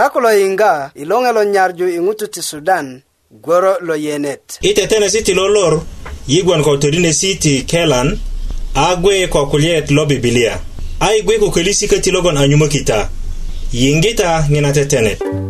sako lo yiŋga i loŋelo nyarju i ŋutu ti sudan gworo lo yenet i tetenesi ti lolor yigwon ko todinesi ti kelan a gwe ko kulyet lo bibilia a i gwe ko kölisi köti logon anyumökita yiŋgita ŋina tetenet mm.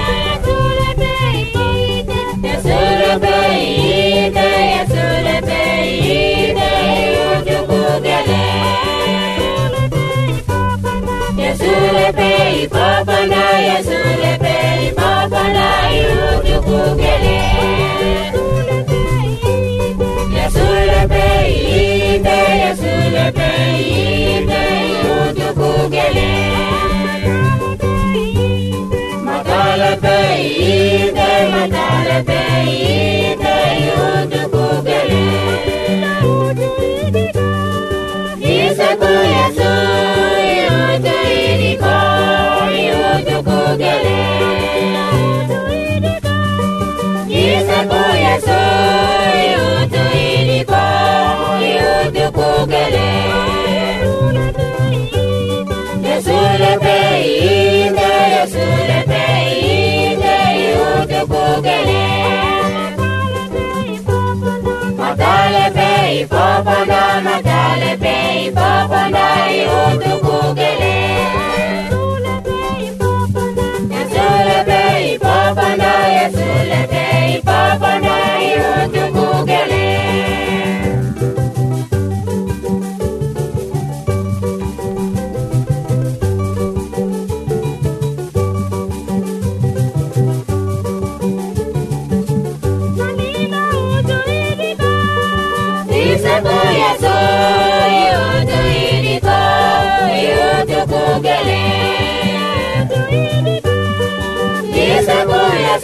mabana yesulebe mabana irudukugele yesulebe ibe yesulebe ibe irudukugele matalebe ibe matalebe ibe mon Matale pei, matale pei,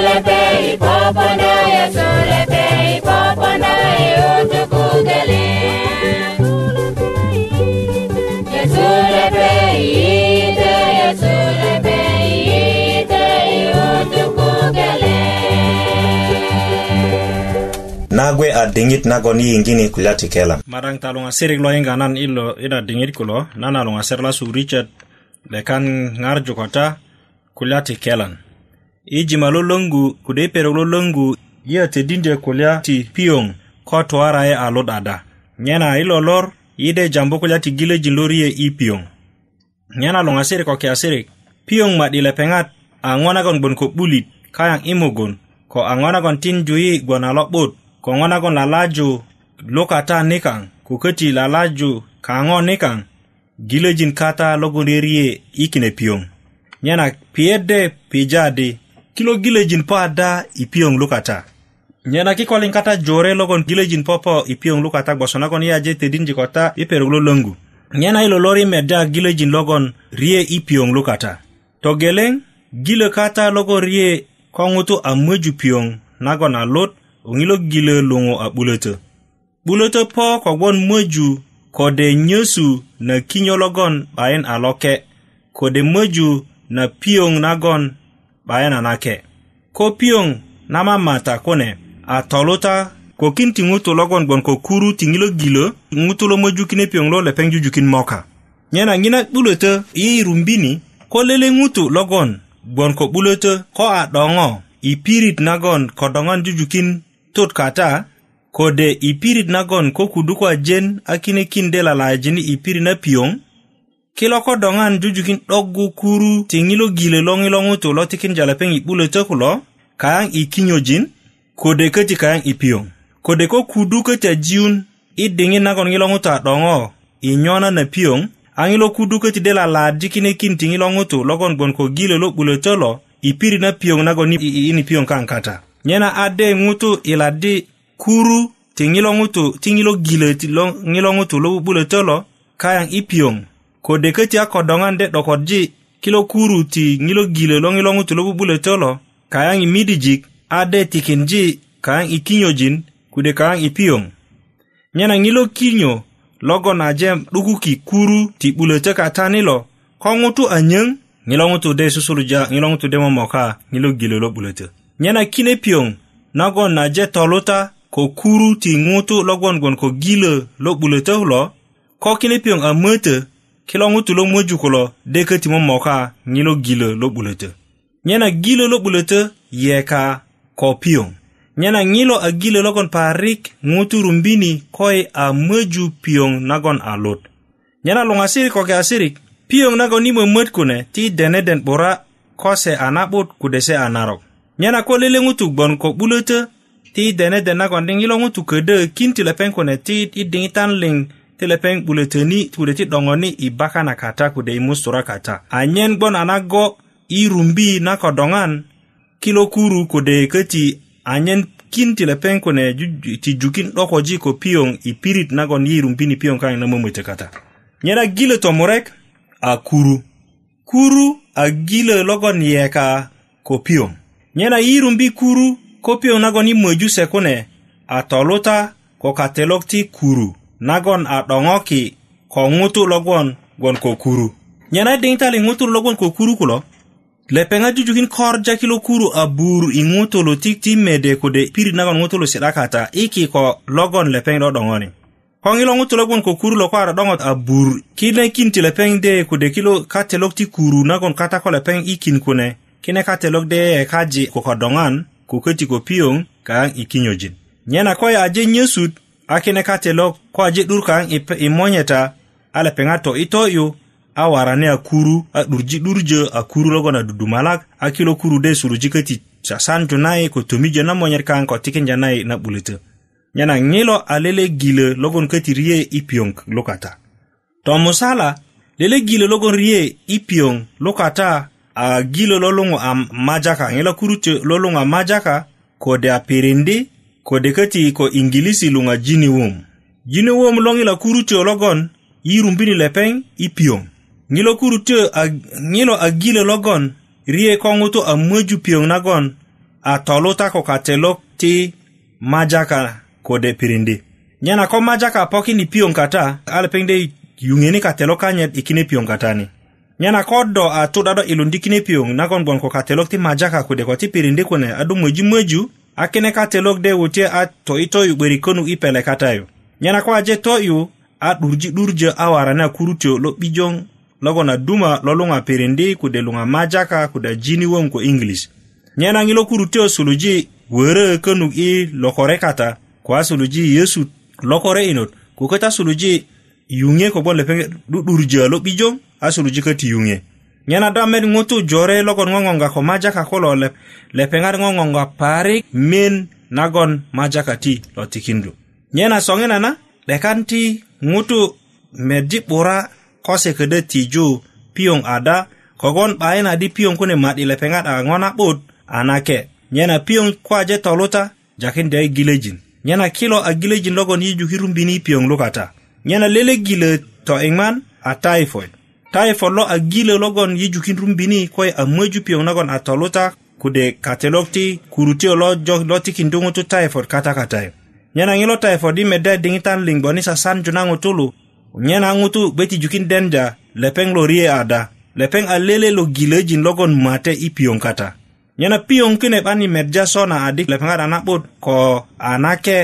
labei popona nagwe a dingit nagon i yingini kulya ti kelam madaŋ ta luŋasirik lo yiŋga nan ilo ida diŋit kulo nan a luŋaser lasu richard lekan ŋarju kota kulya ti kelan ijima lo loŋgu kode i perok lo loŋgu yiyo tedindye kulya ti piyoŋ ko tuwaraye e a lu'dada nyena i lo lor yide jambu kulya ti gilöjin lo riye i piyoŋ nyena luŋasirik ko kiyasirik piyoŋ ma'di lepeŋat a ŋo nagon gbon ko 'bulit kayaŋ i mugun ko a ŋo nagon tinju yi gwon a lo'but ko ŋo nagon lalaju lukata nikaŋ ko köti lalaju kaŋo nikaŋ gilöjin kata logon reriye i kine piyoŋ nyena piyedde pijadi kilo gilejin po ada ipiyoŋ lukata nyena kikolin kata jore logon gilejin popo ipiyoŋ lukata gboso nagon yaje tedinji kota i perok lo löŋgu nyena ilo lori meda gilejin logon rie ipiyoŋ lukata togeleŋ gilö kata logo rie ko ŋutu a möju piyoŋ nagon a lut ŋilo gilö luŋu a 'bulötö 'bulötö po kogwon möju kode nyösu na kinyo logon 'bayin a loke kode möju na piyoŋ nagon bayana nake ko piyoŋ na mamata kune a toluta kokin ti ŋutu logon gbon ko kuru ti ŋilo gilo ŋutu lo mojukine piyoŋ lo lepeŋ jujukin moka nyena ŋina 'bulötö yi rumbini ko lele ŋutu logon gbon ko 'bulötö ko a 'doŋo i pirit nagon ko doŋan jujukin tut kata kode i pirit nagon ko kudu ko ajen a kine kinde lalayajini i pirit na piyoŋ kilo ko doŋan jujukin 'doggu kuru tiŋi lo gilö lo ŋilo ŋutu lo tikin jalepeŋ i 'bulötö kulo kayaŋ i kinyojin kode köti kayaŋ i piyoŋ kode ko kudu köti ajiyun i diŋit nagon ŋilo ŋutu a 'doŋo i nyona na piyoŋ a ŋilo kudu köti de lalaji kinekin tiŋi lo ŋutu logon gbon ko gilö lo 'bulötö lo i pirit na piyoŋ nagon iin i piyoŋ kaŋ kata nyena ade ŋutu i ladi kuru tiŋi lo ŋutu tiŋi lo gilö ŋilo ŋutu lo 'bu'bulötö lo kayaŋ i piyoŋ kode köti a kodoŋan de 'dokorji kilo kuru ti ŋilo gilö lo ŋilo ŋutu lo bubulötö lo kayaŋ i midijik a de tikinji kayaŋ i kinyojin kude kayaŋ i piyoŋ nyena ŋilo kinyo logon ajem 'dukuki kuru ti 'bulötö kata nilo ko ŋutu anyöŋ ŋilo ŋutu de susuluja ŋilo ŋutu de momoka ŋilo gilö lo 'bulötö nyena kine piyoŋ nagon aje toluta ko kuru ti ŋutu logon gon ko gilö lo 'bulötö kulo ko kine piyoŋ a mötö kilo ŋutu lo möju kulo dekö ti momoka ŋi lo gilö lo 'bulötö nyena gilö lo 'bulötö yeka ko piyoŋ nyena ŋilo a gilö logon parik ŋutu rumbini koi a möju piyoŋ nagon a lut nyena luŋasirik ko ke asirik piyoŋ nagon i mömöt kune ti deneden 'bura kose a na'but kudese a narok nyena ko lele ŋutu gbon ko 'bulötö ti deneden nagon diŋ ŋilo ŋutu ködö kinti lepeŋ kune ti i diŋitan liŋ ti lepeŋ 'buletöni kode ti 'doŋo ni i baka na kata kode i mustura kata anyen gbon a nago i rumbi na ko doŋan kilo kuru kode köti anyen kin ti lepeŋ kune tijukin 'dokoji ko piyoŋ i pirit nagon yi rumbini piyoŋ kaŋ na mömötö kata nyen a gilö tomurek a kuru kuru a gilö logon yeka ko piyoŋ nyen a yirumbi kuru ko piyoŋ nagon i möju se kune a toluta ko katelok ti kuru nagon a ɗoŋoki ko ŋutu logon gon ko kuru nyena diŋitali ŋutu logon ko kuru kulo lepeŋa jujukin korja kilo kuru a bur i ŋutulu ti ti mede kode pirit nagon ŋutulu si'da kata iki ko logon lepeŋ do ɗoŋoni koŋilo ŋutu logon ko kuru lo ko a ɗoŋot a bur kinekin ti lepeŋ de kode kilo katelok ti kuru nagon kata ko lepeŋ ikin kune kine katelok de ye kaji ko ko doŋan ko köti ko piyoŋ kaŋ i kinyojin nyena ko ye aje nyesut akine kate lo ko aje 'durkaŋ i monyeta a lepeŋat to i to'yu a warani a kuru a 'durji 'durjö a kuru logon a dudumalak a kilo kuru de suluji köti sasanju nai ko tomijö na monyet kaŋ ko tikinja nai na 'bulötö nyena ŋilo a lele gilö logon köti rie i piyoŋ lukata to musala lele gilö logon rie i piyoŋ lukata a gilö lo luŋu a majaka ŋilo kurutyö lo luŋu a majaka kode a pirindi kode kati ko ingilisi lunga jini wum. Jini wum longi la kuru te ologon, i rumbini lepeng, i piong. Ngilo kuru te ag, ngilo agile logon, rie kongo to amuju piong nagon, a tolota ko katelok ti majaka kode pirindi. Nyana ko majaka apoki ni piong kata, alepengde yungeni katelok kanyet ikine piong katani. Nyana kodo a tudado ilundikine piong nagon gwan ko katelok ti majaka kode ko ti pirindi kune adu mweju mweju, akine ka telok de wutye a to i toyu 'börikönuk i pele kata yu nyena ko aje to'yu a 'durji'durjö a warani akurutyö lo 'bijöŋ logon a duma lo luŋa pirindi kude luŋa majaka kuda jini wom ko inglis nyena ŋilo kurutyö suluji wörö könuk i lokore kata ko a suluji yesu lokore inot ko köta suluji yuŋe kogwon lepeŋe 'du'durjö lo 'bijöŋ a suluji köti yuŋe nyena do met ŋutu jore logon ŋoŋoŋga ko majaka kulo lep lepeŋat ŋoŋoŋga parik min nagon majaka ti lo tikindu nyena soŋina na 'dekan ti ŋutu medji 'bura kose ködö tiju piyoŋ ada kogon 'bayin adi piyoŋ kune ma'di lepeŋat a ŋo na'but a nake nyena piyoŋ kwaje toluta jakindya i gilejin nyena kilo a gilejin logon yiju kirumbini i piyoŋ lukata nyena lele gilö to iŋman a typhoid tayifo lo a gilö logon yijukin rumbini ko a möju piyoŋ nagon a toluta kude katelok ti kurutio lo jo lo tikindu ŋutu tayifo kata kata e. nyena ŋilo tayifo di meda diŋitan liŋ gboni sasanju na ŋutulu nyena ŋutu gbe ti jukin denja lepeŋ lo rie ada lepeŋ a lele lo gilöjin logon mate i piyoŋ kata nyena piyoŋ kune 'ban i medja sona adi lepeŋat a na'but ko a nake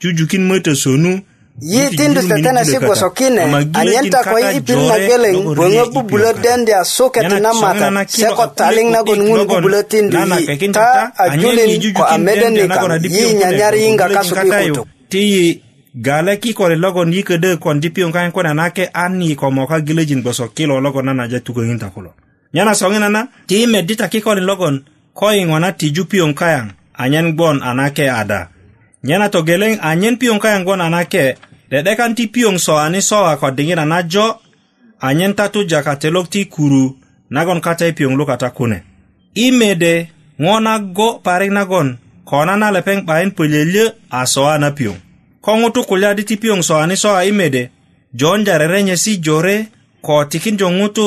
jujukin mötö sonu yi tin dusta tana si gwaso kine anyenta kwa yi ipin na geleng bwengwe bubule dendia soke tina mata seko taling na gwen ngun bubule tindu yi ta ajulin kwa amede nika yi nyanyari inga kasu kikutu ti yi gale ki kore logon yi kede kwa ndipi yung kanyan kwa nake ani kwa mwaka gile jin gwaso kilo logon nana jatu kwa hinta kulo nyana songi nana ti yi medita ki kore logon koi ngwana tiju pi yung kanyan anyen gwon anake ada nyena togeleŋ anyen piyoŋ kayaŋ gboŋ nanake de'dekan ti piyoŋ soani sowa ko diŋina na jo anyen tatu jakatelok ti kuru nagon kata i piyoŋ lukata kune i mede ŋo nago parik nagon ko nana lepeŋ 'bayin pölyölyö a soa na piyoŋ ko ŋutu kulya di ti piyoŋ soani sowa i mede jonja rerenyesi jore ko tikinjo ŋutu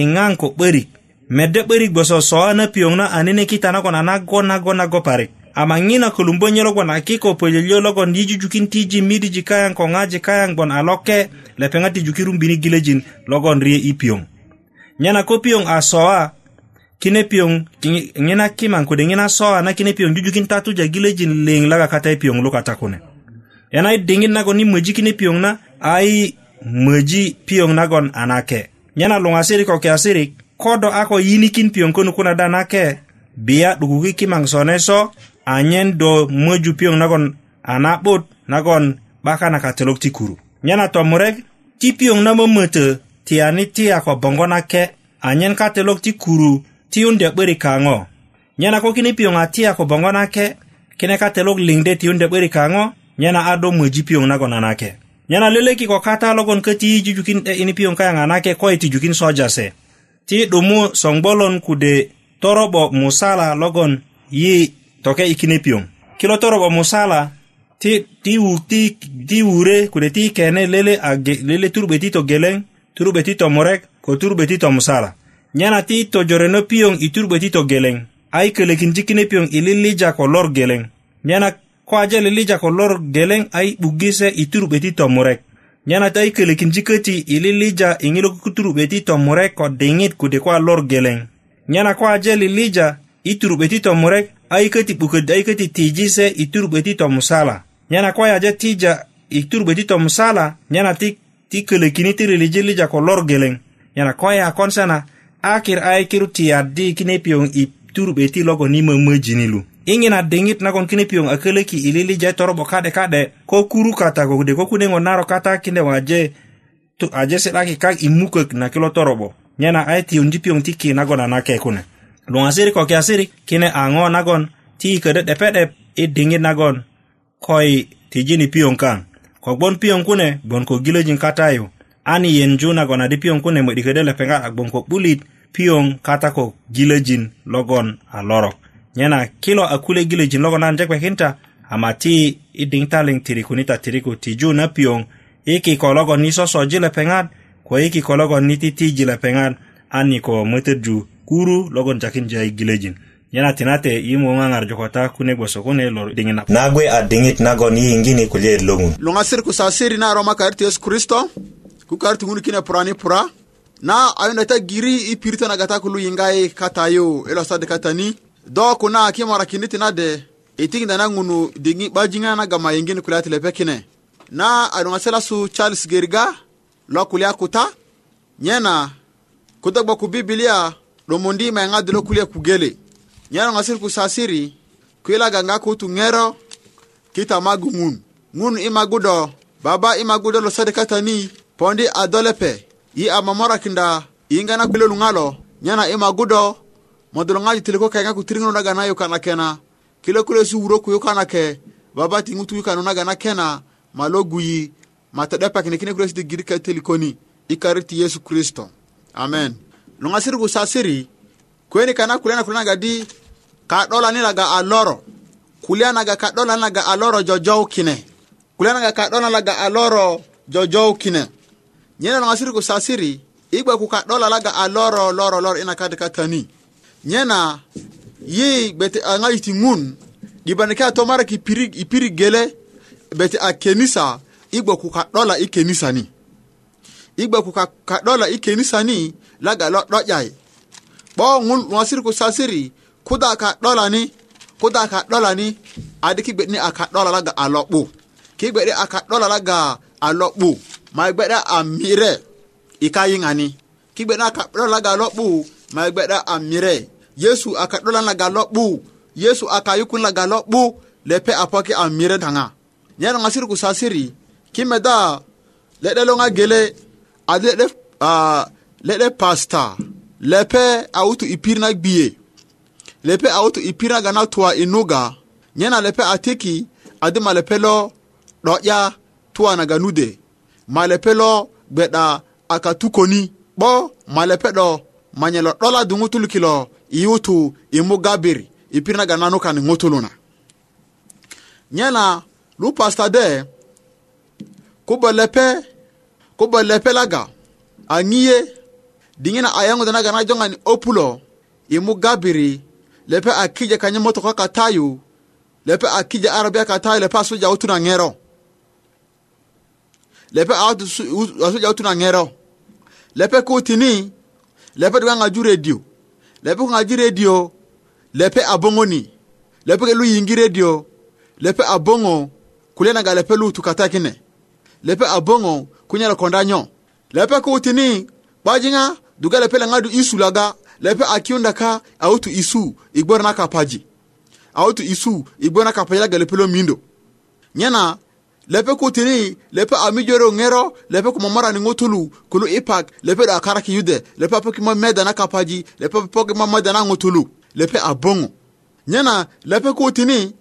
i ŋaŋ ko 'börik medde 'börik gboso soa na piyoŋ na anine kita nagon a nago nago nago parik amangina kolumbon yelogon akiko pwele yelogon yijujukin tiji midi jikayang konga jikayang bon aloke lepenga tijuki rumbini gilejin logon rie ipiong. Nyana ko piong asoa kine piong ngina kiman kode ngina soa na kine piong jujukin tatu ja gilejin leng laga kata piong luka takone. Yana dingin nagon ni mweji kine piong na ai mweji piong nagon anake. Nyana lunga sirik oke asirik kodo ako yinikin piong konukuna danake bia dugugi kimang sone so anyen do möju piyoŋ nagon a na'but nagon 'baka na katolok ti kuru nyena tomurek ti piyoŋ na mömötö ti anitiya ko bongo nake anyen katolok ti kuru ti yunde 'börik kaŋo nyena ko kine piyoŋ atiya ko bongo nake kine katolok liŋde ti yunde 'börik kaŋo nyena a do möji piyoŋ nagon a nake nyena leleki ko kata logon köti yijujukin 'de'yini piyoŋ kayaŋ a nake ko i tijukin sojase ti 'dumu soŋgbolon kude torobo musala logon yi toke ikine piöŋ kilo torobo musala ti ti ti ti wure kune ti kene lele a lele turube ti togeleŋ turube ti tomurek ko turube ti tomusala nyena ti tojoreno piöŋ i turube ti togeleŋ a i kölökin ti kine piöŋ i lilija ko lor geleŋ nyena ko aje lilija ko lor geleŋ a i 'bugise i turube ti tomurek nyena ti a i kölökin ti köti i lilija i ŋilo ku turube ti tomurek ko diŋit kude ko a lor geleŋ nyena ko aje lilija i turube ti tomurek ayikö ti 'buködi ayikö ti tiji se i turubgö ti tomusala nyena kwayaje tija i turubgö ti tomusala nyena ti ti kölökini ti riliji lija ko lor geleŋ nyena kwaya kon sena akir ayikiru tiyaddi kine piyoŋ i turubgö ti logon i mömöjini lu i ŋina diŋit nagon kine piyoŋ a kölöki i lilija torobo ka'de ka'de ko kuru kata ko de ko kunyeŋo naro kata kine waje aje si'daki kak i mukök na kilo torobo nyena ayi tiyondi piyoŋ ti ki nagon a nake kune luŋasiri ko kiyasiri kine a ŋo nagon ti ködö 'depe'dep i diŋit nagon koyi tijini piyoŋ kaŋ kogbon piyoŋ kune gbon ko gilöjin kata yu an yenju nagon adi piyoŋ kune mödi ködö lepeŋat a gboŋ ko 'bulit piyoŋ kata ko gilöjin logon a lorok nyena kilo a kule gilöjin logon an jekpekinta ama ti i diŋtaliŋ tirikunita tiriku tiju na piyoŋ i kiko logon ni sosoji lepeŋat ko i kiko logon ni titiji lepeŋat an ni ko mötöddu kuru logon jakin jai gilejin yana tinate i mo ŋaŋar jokota kune gboso kune lo na nagwe a diŋit nagon yi yiŋgini kulye loŋun luŋasir ku sasiri na roma kayir yesu kristo ku kayir ti kine purani pura na ayunda ta giri i pirito na gata kulu yu katayu i kata katani do kuna kimarakiniti na de i tikinda na ŋunu diŋi 'bajiŋa na gama yiŋgini kulye ti lepe kine na a sela su charles geriga lo kulye akuta nyena kudo gbo ku bibilia lomondi ma nga dolo kulia kugele nyana ngasir kusasiri ganga nga kutu ngero kita magu ngun ngun imagudo baba imagudo lo sade katani pondi adolepe yi amamorakinda na kulelu lungalo nyana imagudo modulo ngaji tiliko kai nga kutiringno daga na yukana kena kilo kule su wuro ku yukana ke baba tingu tu yukana naga na kena malo guyi matadepa kine kine kule sidi girika telikoni ikariti yesu kristo amen luŋasirigu sasiri kuweni kana kulya na kulya naga di kadolani laga a loro kulya naga ka laga a loro jojow kine kulya naga ka laga a loro kine nyena luŋasirigu sasiri i gbe ku ka'dola laga a loro loro loro ina kadi katani nyena yi gbeti a ŋayiti ŋun ɗibani a tomaraki i gele beti a kenisa i gbe ku ka'dola i kenisa ni Iba ku ka ɗola i keni sani laga lo ɗo'yai ɓo ŋun ŋosir ku sasiri kuda ka ni kuda ka ni adi ki gbeɗini a ka laga a lo'ɓu ki gbeɗi a ka laga a lo'ɓu ma gbeɗa a mire i ka yiŋani a ka laga a lo'ɓu ma gbeɗa a mire yesu a ka laga a lo'ɓu yesu a ka laga a lo'ɓu lepe a poki a mire taŋa nyena ŋosir ku sasiri ki meda leɗelo gele ade lele uh, leɗe pasta lepe awutu ipirna gbiye lepe awutu ipirna gana tuwa inuga nyena lepe atiki adema lepe lo ɗo'ya tuwa naga nude ma lepe lo gbeɗa akatukoni bo ma lepe ɗo manye lo ɗola duŋutul kilo iyutu imu gabir ipirna gana ni ŋutuluna nyena lu pasta de kubo lepe ko bo lepelaga angiye dingina ayango dana gana jongani opulo imu gabiri lepe akija kanye motoko katayu lepe akija arabia katayu lepe asuja utuna ngero lepe asuja utuna ngero lepe kutini lepe duga ngaju radio lepe ngaji radio lepe abongoni lepe ke lu yingi radio lepe abongo kulena ga lepe lu tukata kine lepe abongo kunyala kondanyo lepe ko utini bajinga dugale pele ngadu isu laga lepe akiunda ka autu isu igbor na kapaji autu isu igbor na kapaji laga lepe lo mindo nyana lepe ko utini lepe amijoro ngero lepe ko mamara ni ngotulu kulu ipak lepe da akara ki yude lepe apoki mo meda na kapaji lepe apoki mo meda na ngotulu lepe abongo nyana lepe ko utini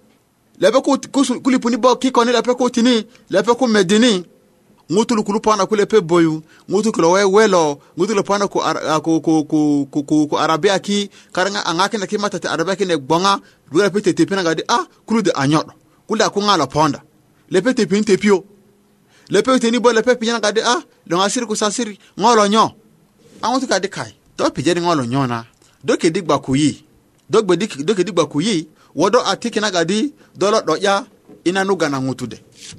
lepe ko kulipuni bo kikoni lepe ko utini lepe kumedini ŋutulu kulu pona kule pe boyu ŋutu kulo we welo ŋutu pona ku, ah, ku, ku, ku, ku, ku, ku arabia ki karaŋa aŋakina ki matati arabia kine gboŋa dugara pe tetepina gadi ah, kulude a nyo'do kulude a kuŋa ponda lepe tepini tepio lepe teni bo lepe pinyana gadi ah, loŋa siri ku sasiri nyo a ah, ŋutu kai do pijedi ŋo lo nyo na do kedi kuyi do, do kuyi wo do a gadi do lo ina nuga na ŋutu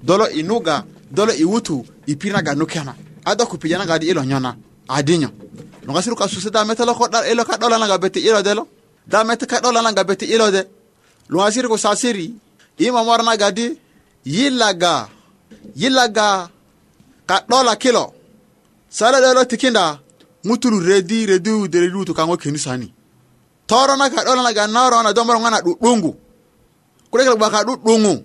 dolo inuga dolo iwutu ipina ga nukena ada kupijana gadi ilo nyona adinyo nogasiru ka suse da metelo ko dar ilo ka dola naga beti ilo delo da mete ka dola naga beti ilo de logasiru ko sasiri ima morna gadi yilaga yilaga ka dola kilo sala dolo tikinda muturu redi redi deredi wutu kaŋo kenisani torona ka dola 'dolana ga na domoro ngana dudungu kulekel gba ka dudungu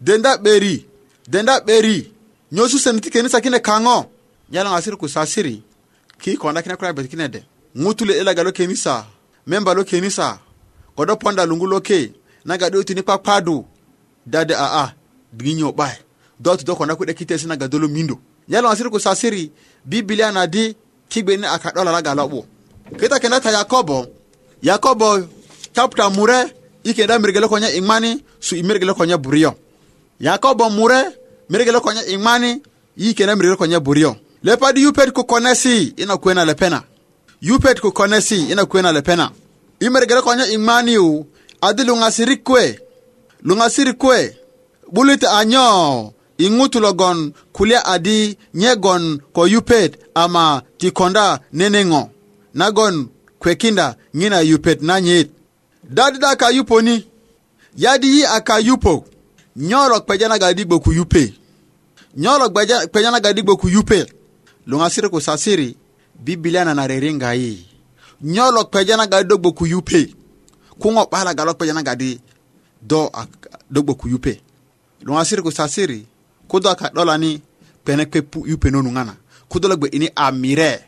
denda 'beri denda 'beri nyosu seneti kenisa kine kaŋo yalaŋ asiri kusasiri kii konda kine kura bet kinede ŋutu le 'delaga lo kenisa memba lo kenisa kodo ponda luŋgu lo ke naga 'dötini kpakpadu dade aa diŋinyo 'ba do tu do konda ku'de kitesi naga do lo mindo yalaŋ asiri kusasiri bibilia na di kigbeni a ka'dolaraga lo'bu kita kenda ta yakobo yakobo chapta mure i kenda mirgele konya iŋmani su i mirgele konya buriyo yakobo mure mirigelo konya imani yikene mirigelo konya burio lepadi yupet ku konesi ina kuena lepena yupet ku konesi ina kuena lepena imirigelo konya imani u adi lungasiri kwe lungasiri kwe bulit anyo ingutulo gon kulia adi nyegon ko yupet ama tikonda nenengo nagon kwekinda ngina yupet nanyit dadida ka yuponi yadi yi aka yupok nyɔɔrɔ kpɛdzana gadi gboku yupe nyɔɔrɔ kpɛdzana gadi gboku yupe luŋasiri ku sasiri na nana riringa nyoro nyɔɔrɔ kpɛdzana gadi do gboku yupe pala galo galɔ kpɛdzana gadi do a do gboku yupe luŋasiri ku sasiri kudo a ka ɗɔla ni kpɛnɛ kpe yupe nonu ŋana kudo la gbe ini amire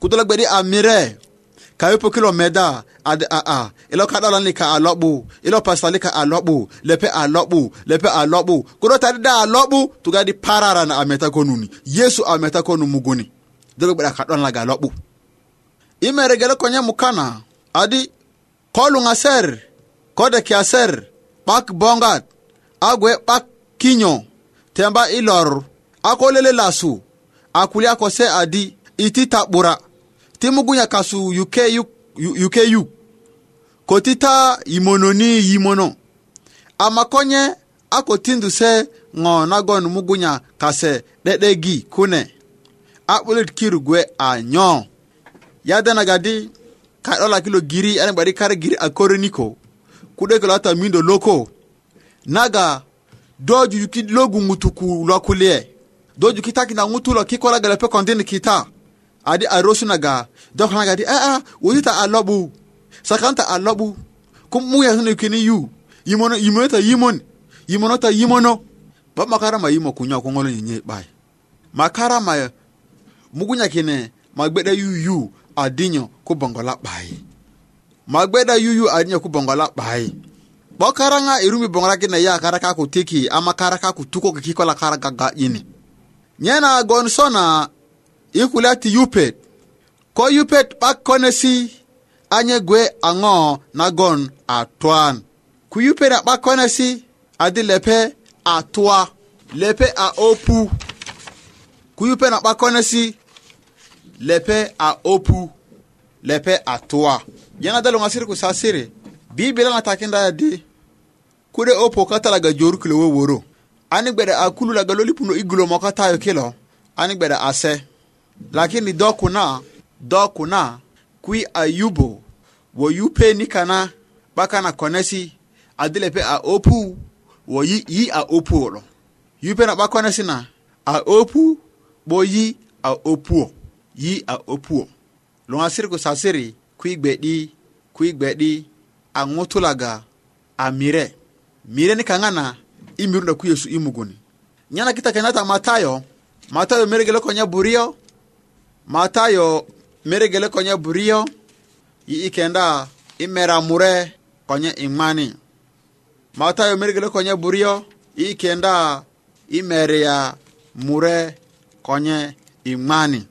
kudo la ini amire ka yopo kilo meda ade a a ilo ka dala ni ka alobu ilo pastor ni ka alobu lepe alobu lepe alobu kudo ta da alobu tugadi parara na ameta konuni yesu ameta konu muguni dogo bada ka la ga alobu imere gele konya mukana adi kolu ngaser kode aser pak bongat agwe pak kinyo temba ilor akolele lasu akuli akose adi iti tabura ti mugunya kasu yuke yukeyu kotita imononi yimono amakonye akotindu se ŋo nagon mugunya kase 'de'degi kune a 'bulit kirugwe anyo yadenagadi ka'dolaki lo giri yani 'badi kar giri a koreniko ku'de ko lata mindo loko naga do jujuki lo guŋutu ku lo kulye do juki takina ŋutu lo kikolaga kondin kita adi a rosunaga dokhnaga adi aa ah, ah, wotita a loɓu sakanta a loɓu ko sunu kini yu yimono yimono ta yimonota yimono ta yimono ba makara ma yimo kunya ko ngolo nyenye bay makara ma mugunya kine magbeda yu yu adinyo ku bongola bai magbeda yu yu adinyo ko bongola bay bo karanga irumi bongola kine ya karaka ko tiki ama karaka ko tuko kikola karaka ga ini nyena gonsona i kulati yupet ko yupet 'bak konesi anye gwe aŋo nagon a twan ku yupet a 'bak konesi adi lepe a twa lepe a opu ku yupet a 'bak konesi lepe a opu lepe a twa yana da luŋasiri ku sasiri bibila ŋa takinda yadi kude opo katalaga joru kilo woworo ani gbede a kulu laga lolipundo i gulo moka tayo kilo ani gbede ase lakini do kuna do kuna kui ayubo wo yupe ni kana baka na konesi adile pe a opu wo yi yi a opu oro yupe na baka konesi na a opu bo yi a opu yi a opu lo siri ku sasiri kui gbedi kui gbedi a ŋutulaga a mire mire ni kangana imirunda na ku yesu imuguni nyana kita kenata matayo matayo mirigelo konya burio mata yo merigele konye buriyo yi ikenda imera mure konye imani mata yo merigele konye buriyo yi ikenda imeria mure konye imani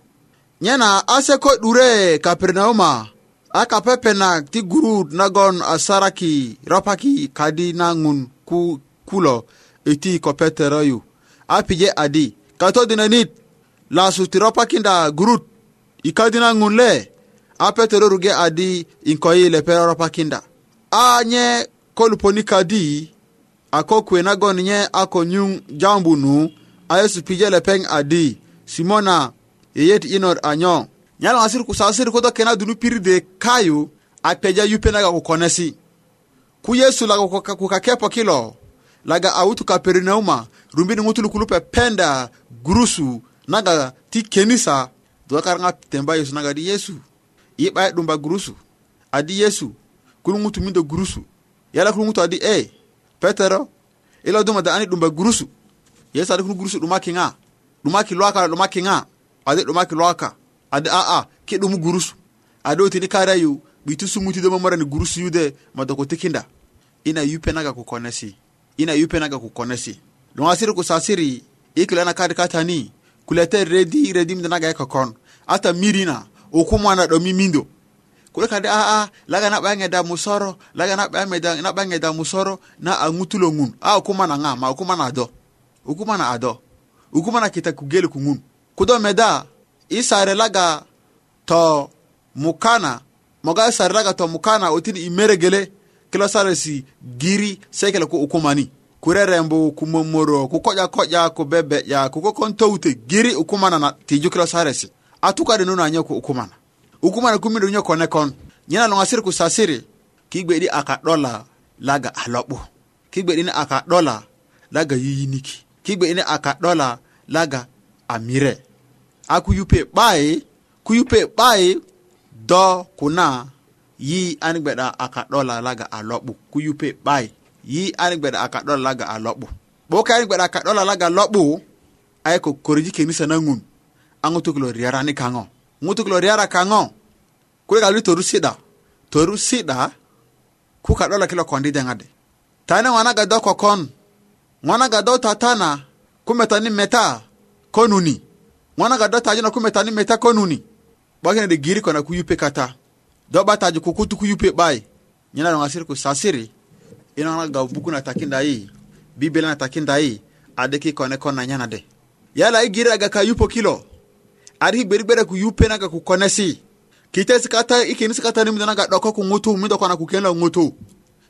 nyena ase ko dure kapernauma aka pepe na ti gurud nagon asaraki ropaki kadi na ngun ku kulo eti ko petero yu apije adi katodinanit lasu ti ropakinda gurut i kadina ŋun le a petero ruge adi in ko yi lepero ropakinda a nye ko luponi kadi a ko kuwe nagon nye a ko nyun jambu nu a yesu pije lepeŋ adi simona yeyet inor anyo nyalo ŋasir ku sasir ko do kena dunu pirde kayu a peja yupe naga ku konesi ku yesu lago ku kakepo kilo laga a wutu kapernauma rumbini ŋutulu kulu pependa gurusu naga ti kenisa dowa karanga temba yesu naga di yesu i ɓayi dumba gurusu adi yesu kulu ŋutu mindo gurusu yala kulu ŋutu adi e petero ila duma da ani dumba gurusu yesu adi kulu gurusu ɗuma kiŋa ɗuma kiluwaka dumaki nga adi dumaki kiluwaka adi a ah, a ah, ki dumu gurusu adi oti ni otini karayu ɓitu suŋuti do ni gurusu yude madoko tikinda ina yupe naga kukonesi ina yupe naga ku konesi loŋasiri ku sasiri i kilo yana kadi katani kulete redi redi mde naga ko kon ata mirina o kuma na do mimindo kule kade a ah, a ah, laga na bange da musoro laga na bange da na bange da musoro na angutulo ngun ah, a o na ngama o kuma na do o na ado o na kita kugele kungun kudo meda isare laga to mukana moga sare laga to mukana otini imeregele kilo sare si giri sekele ko ukumani ku rerembo kukoja momoro ku koƴa koƴa ku giri ukumana na jukilo saresi atukade nun anyo ukumana ukumana kumido nyo kone kon nyena loŋasiri ku sasiri kigbe'di aka laga a lo'bu kigbe'dini aka laga yiyiniki kigbe'dini aka 'dola laga amire mire a ku yupe 'bayi ku yupe do kuna yi an akadola laga a kuyupe ku yi ani gbeda aka ɗola laga a loɓɓo ɓo ka an gbeɗa aka ɗola laga loɓɓo ay ko koriji kenisa na ŋun a ŋutukulo riyarani kaŋo ŋutukulo riyara kaŋo kulega lu toru siɗa toru siɗa kuka ɗola kilo kondi deŋade tani ŋonaga do kokon ŋonaga do tatana kumetani meta konuni ŋonaga do tajina kumetani meta konuni ɓokinede giri kona kuyupe kata do ɓa kukutu kuyupe ɓai nyina ɗoŋasiri ku sasiri i nana gabu bugu na taki nda yi bibele na taki nda yi ade ki kone kon na ɲana de yala i giri aga ka yupo kilo ari ki gberigbere ku yupe na naga ku konesi kite si ta i kini si kata ni na ga doko ku ŋutu mido kona ku kenla ŋutu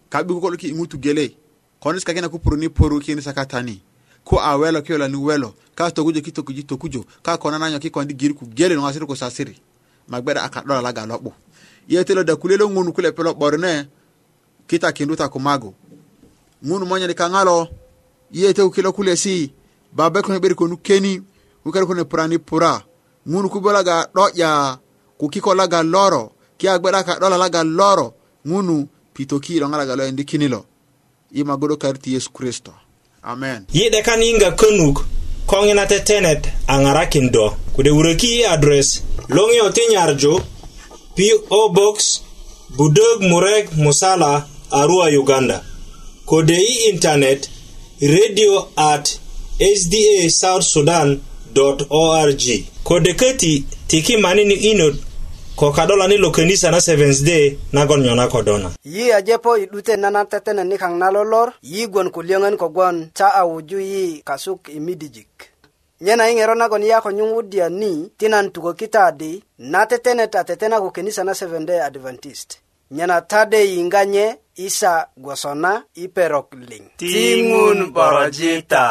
kabi ku kolo ki ŋutu gele koni si kakina ku puruni poru kini ta ni ko a welo ki yola ni welo ka tokujo ki tokuji tokujo ka kona nanyo ki di giri ku gele nuŋasiri ku sasiri magbere a ka dola laga lo'bu yetelo dakule lo ŋunu ku lepe lo 'bor ne kita kindu ta kumago ŋun monyen ka ŋalo yeyete ku kilo kulyesi babe kune 'beri konu keni ŋuker kune purani pura ŋun kubolaga 'do'ya ku kiko laga loro kiya gbeda ka 'dola laga loro ŋunu pitoki lo ŋalaga lo yendi kini lo i magodo kariti yesu kristo amen yi'de kan yiŋga könuk ko ŋina tetenet a ŋarakin do kode wuröki i adres loŋiyo ti nyarju po box budök murek musala Arua, Uganda. Kode i internet radio at sdasouthsudan.org. Kode keti tiki mani ni inod ko kadola ni lokenisa na Seventh Day nagon nyona kodona. Yi ajepo idute nana tetene ni kang nalolor yi gwon kulyongen kogwon cha awuju yi kasuk imidijik. nyena iŋero nagon yako nyuŋudya ni tinan tukokita di na tetene ta tetena kukenisa na 7 day adventist nyana tade yinganye isa gwosona iperok ling ting'un borojita